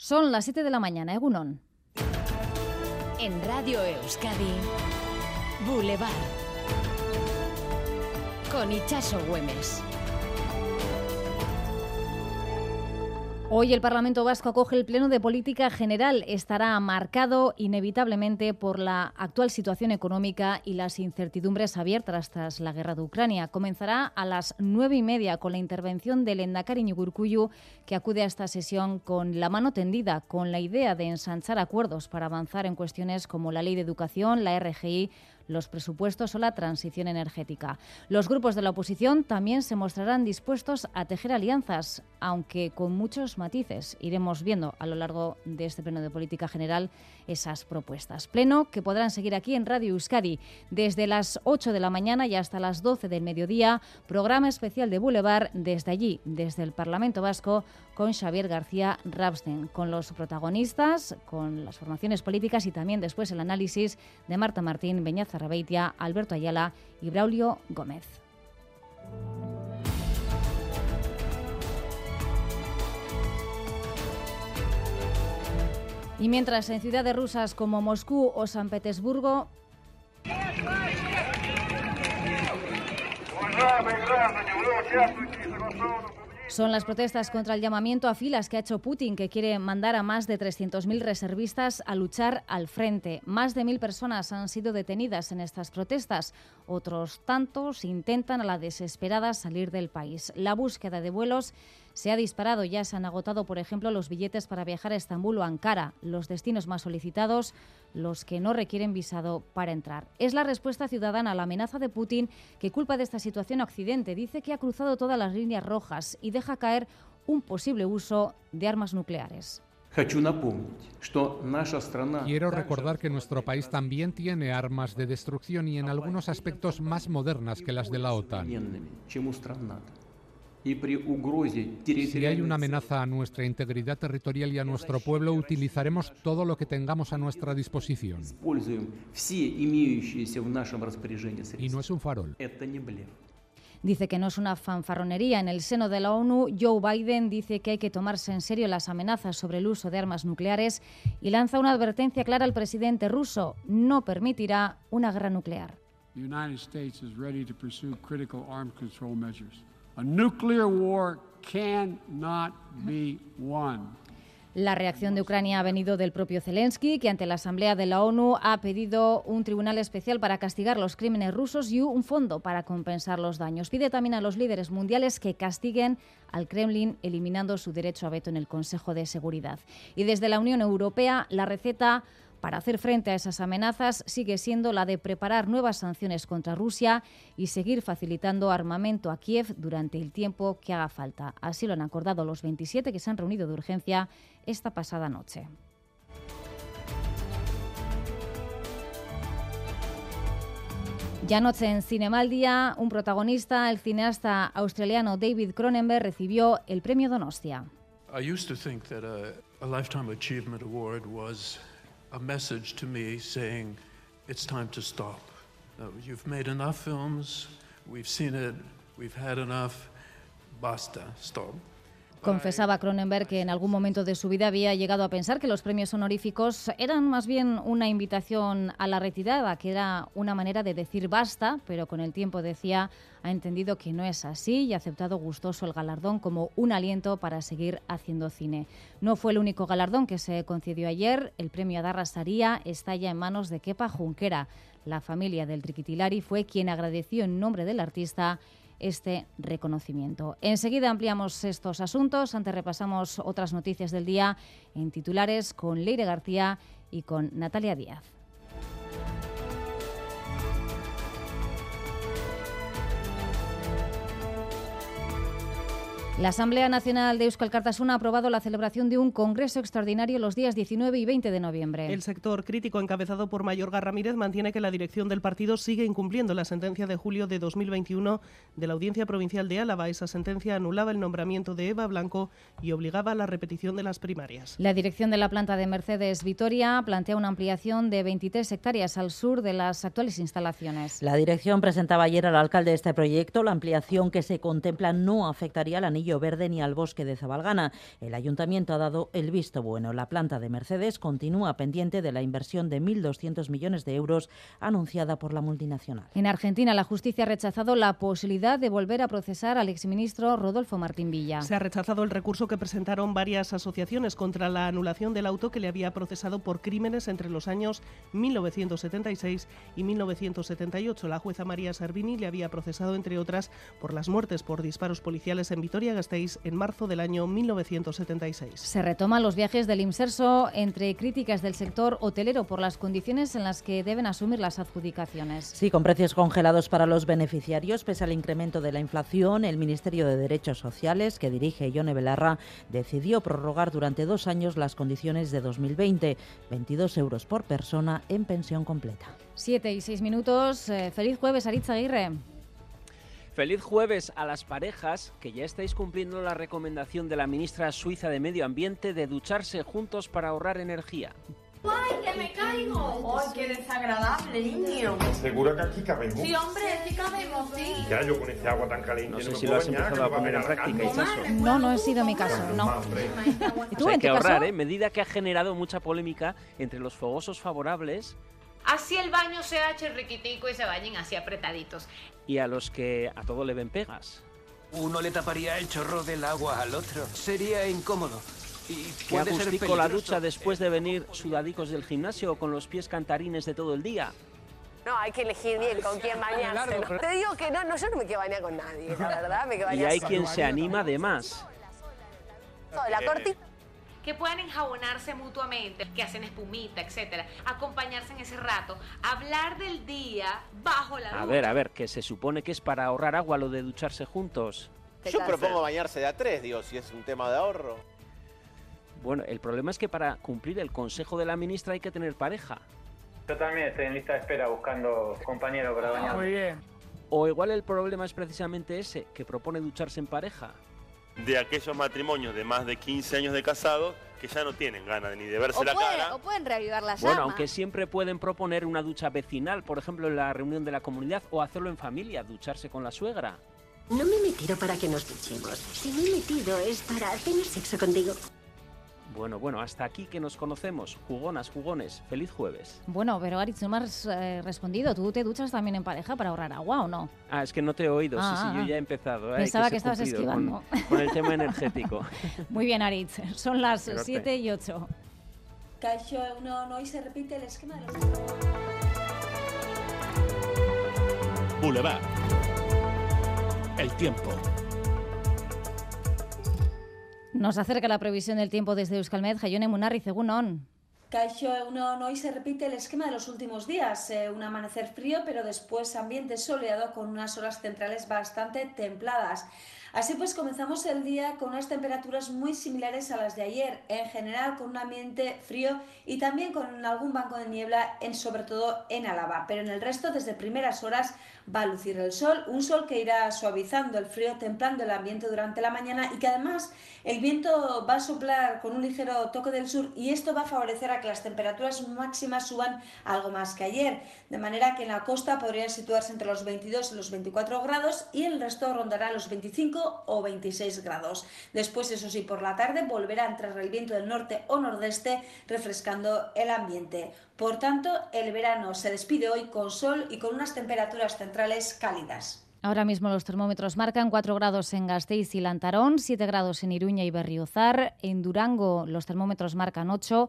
Son las 7 de la mañana, Egunon. En Radio Euskadi, Boulevard. Con Ichaso Güemes. Hoy el Parlamento Vasco acoge el Pleno de Política General. Estará marcado inevitablemente por la actual situación económica y las incertidumbres abiertas tras la guerra de Ucrania. Comenzará a las nueve y media con la intervención del Endacari Ñugurcuyu, que acude a esta sesión con la mano tendida, con la idea de ensanchar acuerdos para avanzar en cuestiones como la ley de educación, la RGI los presupuestos o la transición energética. Los grupos de la oposición también se mostrarán dispuestos a tejer alianzas, aunque con muchos matices. Iremos viendo a lo largo de este pleno de política general esas propuestas. Pleno que podrán seguir aquí en Radio Euskadi desde las 8 de la mañana y hasta las 12 del mediodía. Programa especial de Boulevard desde allí, desde el Parlamento Vasco, con Xavier García Rabsten, con los protagonistas, con las formaciones políticas y también después el análisis de Marta Martín, Beñaza Rabeitia, Alberto Ayala y Braulio Gómez. Y mientras en ciudades rusas como Moscú o San Petersburgo son las protestas contra el llamamiento a filas que ha hecho Putin, que quiere mandar a más de 300.000 reservistas a luchar al frente. Más de mil personas han sido detenidas en estas protestas. Otros tantos intentan a la desesperada salir del país. La búsqueda de vuelos se ha disparado. Ya se han agotado, por ejemplo, los billetes para viajar a Estambul o Ankara, los destinos más solicitados, los que no requieren visado para entrar. Es la respuesta ciudadana a la amenaza de Putin que culpa de esta situación a Occidente. Dice que ha cruzado todas las líneas rojas y deja caer un posible uso de armas nucleares. Quiero recordar que nuestro país también tiene armas de destrucción y en algunos aspectos más modernas que las de la OTAN. Si hay una amenaza a nuestra integridad territorial y a nuestro pueblo, utilizaremos todo lo que tengamos a nuestra disposición. Y no es un farol. Dice que no es una fanfarronería. En el seno de la ONU, Joe Biden dice que hay que tomarse en serio las amenazas sobre el uso de armas nucleares y lanza una advertencia clara al presidente ruso. No permitirá una guerra nuclear. A nuclear war cannot be won. La reacción de Ucrania ha venido del propio Zelensky, que ante la Asamblea de la ONU ha pedido un tribunal especial para castigar los crímenes rusos y un fondo para compensar los daños. Pide también a los líderes mundiales que castiguen al Kremlin, eliminando su derecho a veto en el Consejo de Seguridad. Y desde la Unión Europea, la receta para hacer frente a esas amenazas sigue siendo la de preparar nuevas sanciones contra Rusia y seguir facilitando armamento a Kiev durante el tiempo que haga falta. Así lo han acordado los 27 que se han reunido de urgencia esta pasada noche. Ya anoche en Cinemaldia, un protagonista, el cineasta australiano David Cronenberg, recibió el premio Donostia. a message to me saying, it's time to stop. You've made enough films, we've seen it, we've had enough, basta, stop. Confesaba Cronenberg que en algún momento de su vida había llegado a pensar que los premios honoríficos eran más bien una invitación a la retirada, que era una manera de decir basta, pero con el tiempo decía ha entendido que no es así y ha aceptado gustoso el galardón como un aliento para seguir haciendo cine. No fue el único galardón que se concedió ayer, el premio Adarra Saría está ya en manos de Kepa Junquera. La familia del Triquitilari fue quien agradeció en nombre del artista este reconocimiento. Enseguida ampliamos estos asuntos, antes repasamos otras noticias del día en titulares con Leire García y con Natalia Díaz. La Asamblea Nacional de Euskal Cartasuna ha aprobado la celebración de un congreso extraordinario los días 19 y 20 de noviembre. El sector crítico encabezado por Mayorga Ramírez mantiene que la dirección del partido sigue incumpliendo la sentencia de julio de 2021 de la Audiencia Provincial de Álava. Esa sentencia anulaba el nombramiento de Eva Blanco y obligaba a la repetición de las primarias. La dirección de la planta de Mercedes Vitoria plantea una ampliación de 23 hectáreas al sur de las actuales instalaciones. La dirección presentaba ayer al alcalde este proyecto. La ampliación que se contempla no afectaría al anillo Castillo Verde ni al bosque de Zabalgana. El ayuntamiento ha dado el visto bueno. La planta de Mercedes continúa pendiente de la inversión de 1.200 millones de euros anunciada por la multinacional. En Argentina, la justicia ha rechazado la posibilidad de volver a procesar al exministro Rodolfo Martín Villa. Se ha rechazado el recurso que presentaron varias asociaciones contra la anulación del auto que le había procesado por crímenes entre los años 1976 y 1978. La jueza María Servini le había procesado, entre otras, por las muertes por disparos policiales en Vitoria-Gasteiz en marzo del año 1976. Se retoman los viajes del IMSERSO entre críticas del sector hotelero por las condiciones en las que deben asumir las adjudicaciones. Sí, con precios congelados para los beneficiarios, pese al incremento de la inflación, el Ministerio de Derechos Sociales, que dirige Ione Belarra, decidió prorrogar durante dos años las condiciones de 2020, 22 euros por persona en pensión completa. Siete y seis minutos. Eh, feliz jueves, Aritz Aguirre. Feliz jueves a las parejas que ya estáis cumpliendo la recomendación de la ministra suiza de Medio Ambiente de ducharse juntos para ahorrar energía. ¡Ay, que me caigo! ¡Ay, qué desagradable, niño! ¿Segura que aquí cabemos? Sí, hombre, sí cabemos, sí. Ya, yo con este agua tan caliente No sé me si lo has bañar, empezado que a poner en práctica. Itzaso. No, no he sido mi caso, no. ¿Y Pues tú, hay que tu caso? ahorrar, ¿eh? Medida que ha generado mucha polémica entre los fogosos favorables Así el baño sea chirriquitico y se bañen así apretaditos. y a los que a todo le ven pegas. Uno le taparía el chorro del agua al otro. Sería incómodo. Y Que agustico la ducha después de venir sudadicos del gimnasio o con los pies cantarines de todo el día. No, hay que elegir bien con quién bañarse. ¿no? Te digo que no, no, yo no me quiero bañar con nadie, la verdad, me quiero Y bañar hay sola. quien se anima de más. La corti Que puedan enjabonarse mutuamente, que hacen espumita, etcétera. Acompañarse en ese rato. Hablar del día bajo la A luz. ver, a ver, que se supone que es para ahorrar agua lo de ducharse juntos. Yo propongo bañarse de a tres, digo, si es un tema de ahorro. Bueno, el problema es que para cumplir el consejo de la ministra hay que tener pareja. Yo también estoy en lista de espera buscando compañero para bañar. Muy bien. O igual el problema es precisamente ese, que propone ducharse en pareja. De aquellos matrimonios de más de 15 años de casados que ya no tienen ganas ni de verse O, la puede- cara. o pueden reavivar la Bueno, llama. aunque siempre pueden proponer una ducha vecinal, por ejemplo en la reunión de la comunidad, o hacerlo en familia, ducharse con la suegra. No me he metido para que nos duchemos. Si me he metido es para tener sexo contigo. Bueno, bueno, hasta aquí que nos conocemos. Jugonas, jugones. Feliz jueves. Bueno, pero Aritz, no me has eh, respondido. ¿Tú te duchas también en pareja para ahorrar agua o no? Ah, es que no te he oído. Ah, sí, sí, ah, yo ah. ya he empezado. Hay Pensaba que estabas esquivando. Con, con el tema energético. Muy bien, Aritz. Son las Pero te- 7 y 8. Caixo uno no y se repite el esquema de los... Boulevard. El tiempo. Nos acerca la previsión del tiempo desde Euskalmet. Jaione Munarri, Egunon. Caixo uno no y se repite el esquema de los últimos días. Eh, un amanecer frío, pero después ambiente soleado con unas horas centrales bastante templadas. Así pues, comenzamos el día con unas temperaturas muy similares a las de ayer, en general con un ambiente frío y también con algún banco de niebla, sobre todo en Álava. Pero en el resto, desde primeras horas, va a lucir el sol, un sol que irá suavizando el frío, templando el ambiente durante la mañana y que además el viento va a soplar con un ligero toque del sur y esto va a favorecer a que las temperaturas máximas suban algo más que ayer, de manera que en la costa podrían situarse entre los 22 y los 24 grados y el resto rondará los 25 o 26 grados. Después, eso sí, por la tarde volverá a entrar el viento del norte o nordeste refrescando el ambiente. Por tanto, el verano se despide hoy con sol y con unas temperaturas centrales cálidas. Ahora mismo los termómetros marcan 4 grados en Gasteiz y Lantarón, 7 grados en Iruña y Berriozar. En Durango los termómetros marcan 8,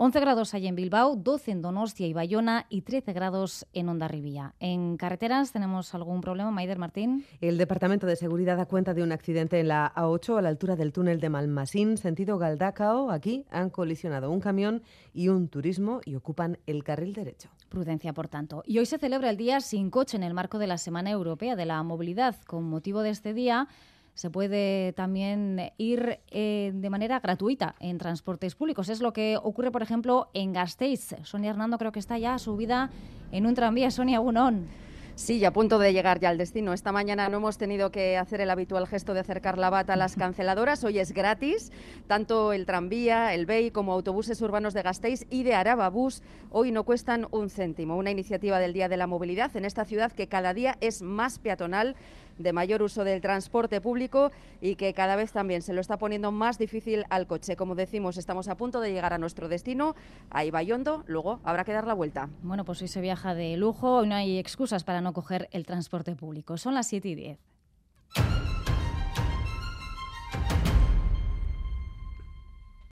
11 grados hay en Bilbao, 12 en Donostia y Bayona y 13 grados en Ondarribía. En carreteras tenemos algún problema, Maider Martín. El Departamento de Seguridad da cuenta de un accidente en la A8 a la altura del túnel de Malmasín, sentido Galdacao. Aquí han colisionado un camión y un turismo y ocupan el carril derecho. Prudencia, por tanto. Y hoy se celebra el Día Sin Coche en el marco de la Semana Europea de la Movilidad. Con motivo de este día se puede también ir eh, de manera gratuita en transportes públicos. Es lo que ocurre, por ejemplo, en Gasteiz. Sonia Hernando creo que está ya subida en un tranvía. Sonia Bunón. Sí, y a punto de llegar ya al destino. Esta mañana no hemos tenido que hacer el habitual gesto de acercar la bata a las canceladoras. Hoy es gratis. Tanto el tranvía, el BEI como autobuses urbanos de Gasteiz y de Araba Bus hoy no cuestan un céntimo. Una iniciativa del Día de la Movilidad en esta ciudad que cada día es más peatonal de mayor uso del transporte público y que cada vez también se lo está poniendo más difícil al coche. Como decimos, estamos a punto de llegar a nuestro destino, a Ibayondo, luego habrá que dar la vuelta. Bueno, pues hoy se viaja de lujo, y no hay excusas para no coger el transporte público. Son las 7 y 10.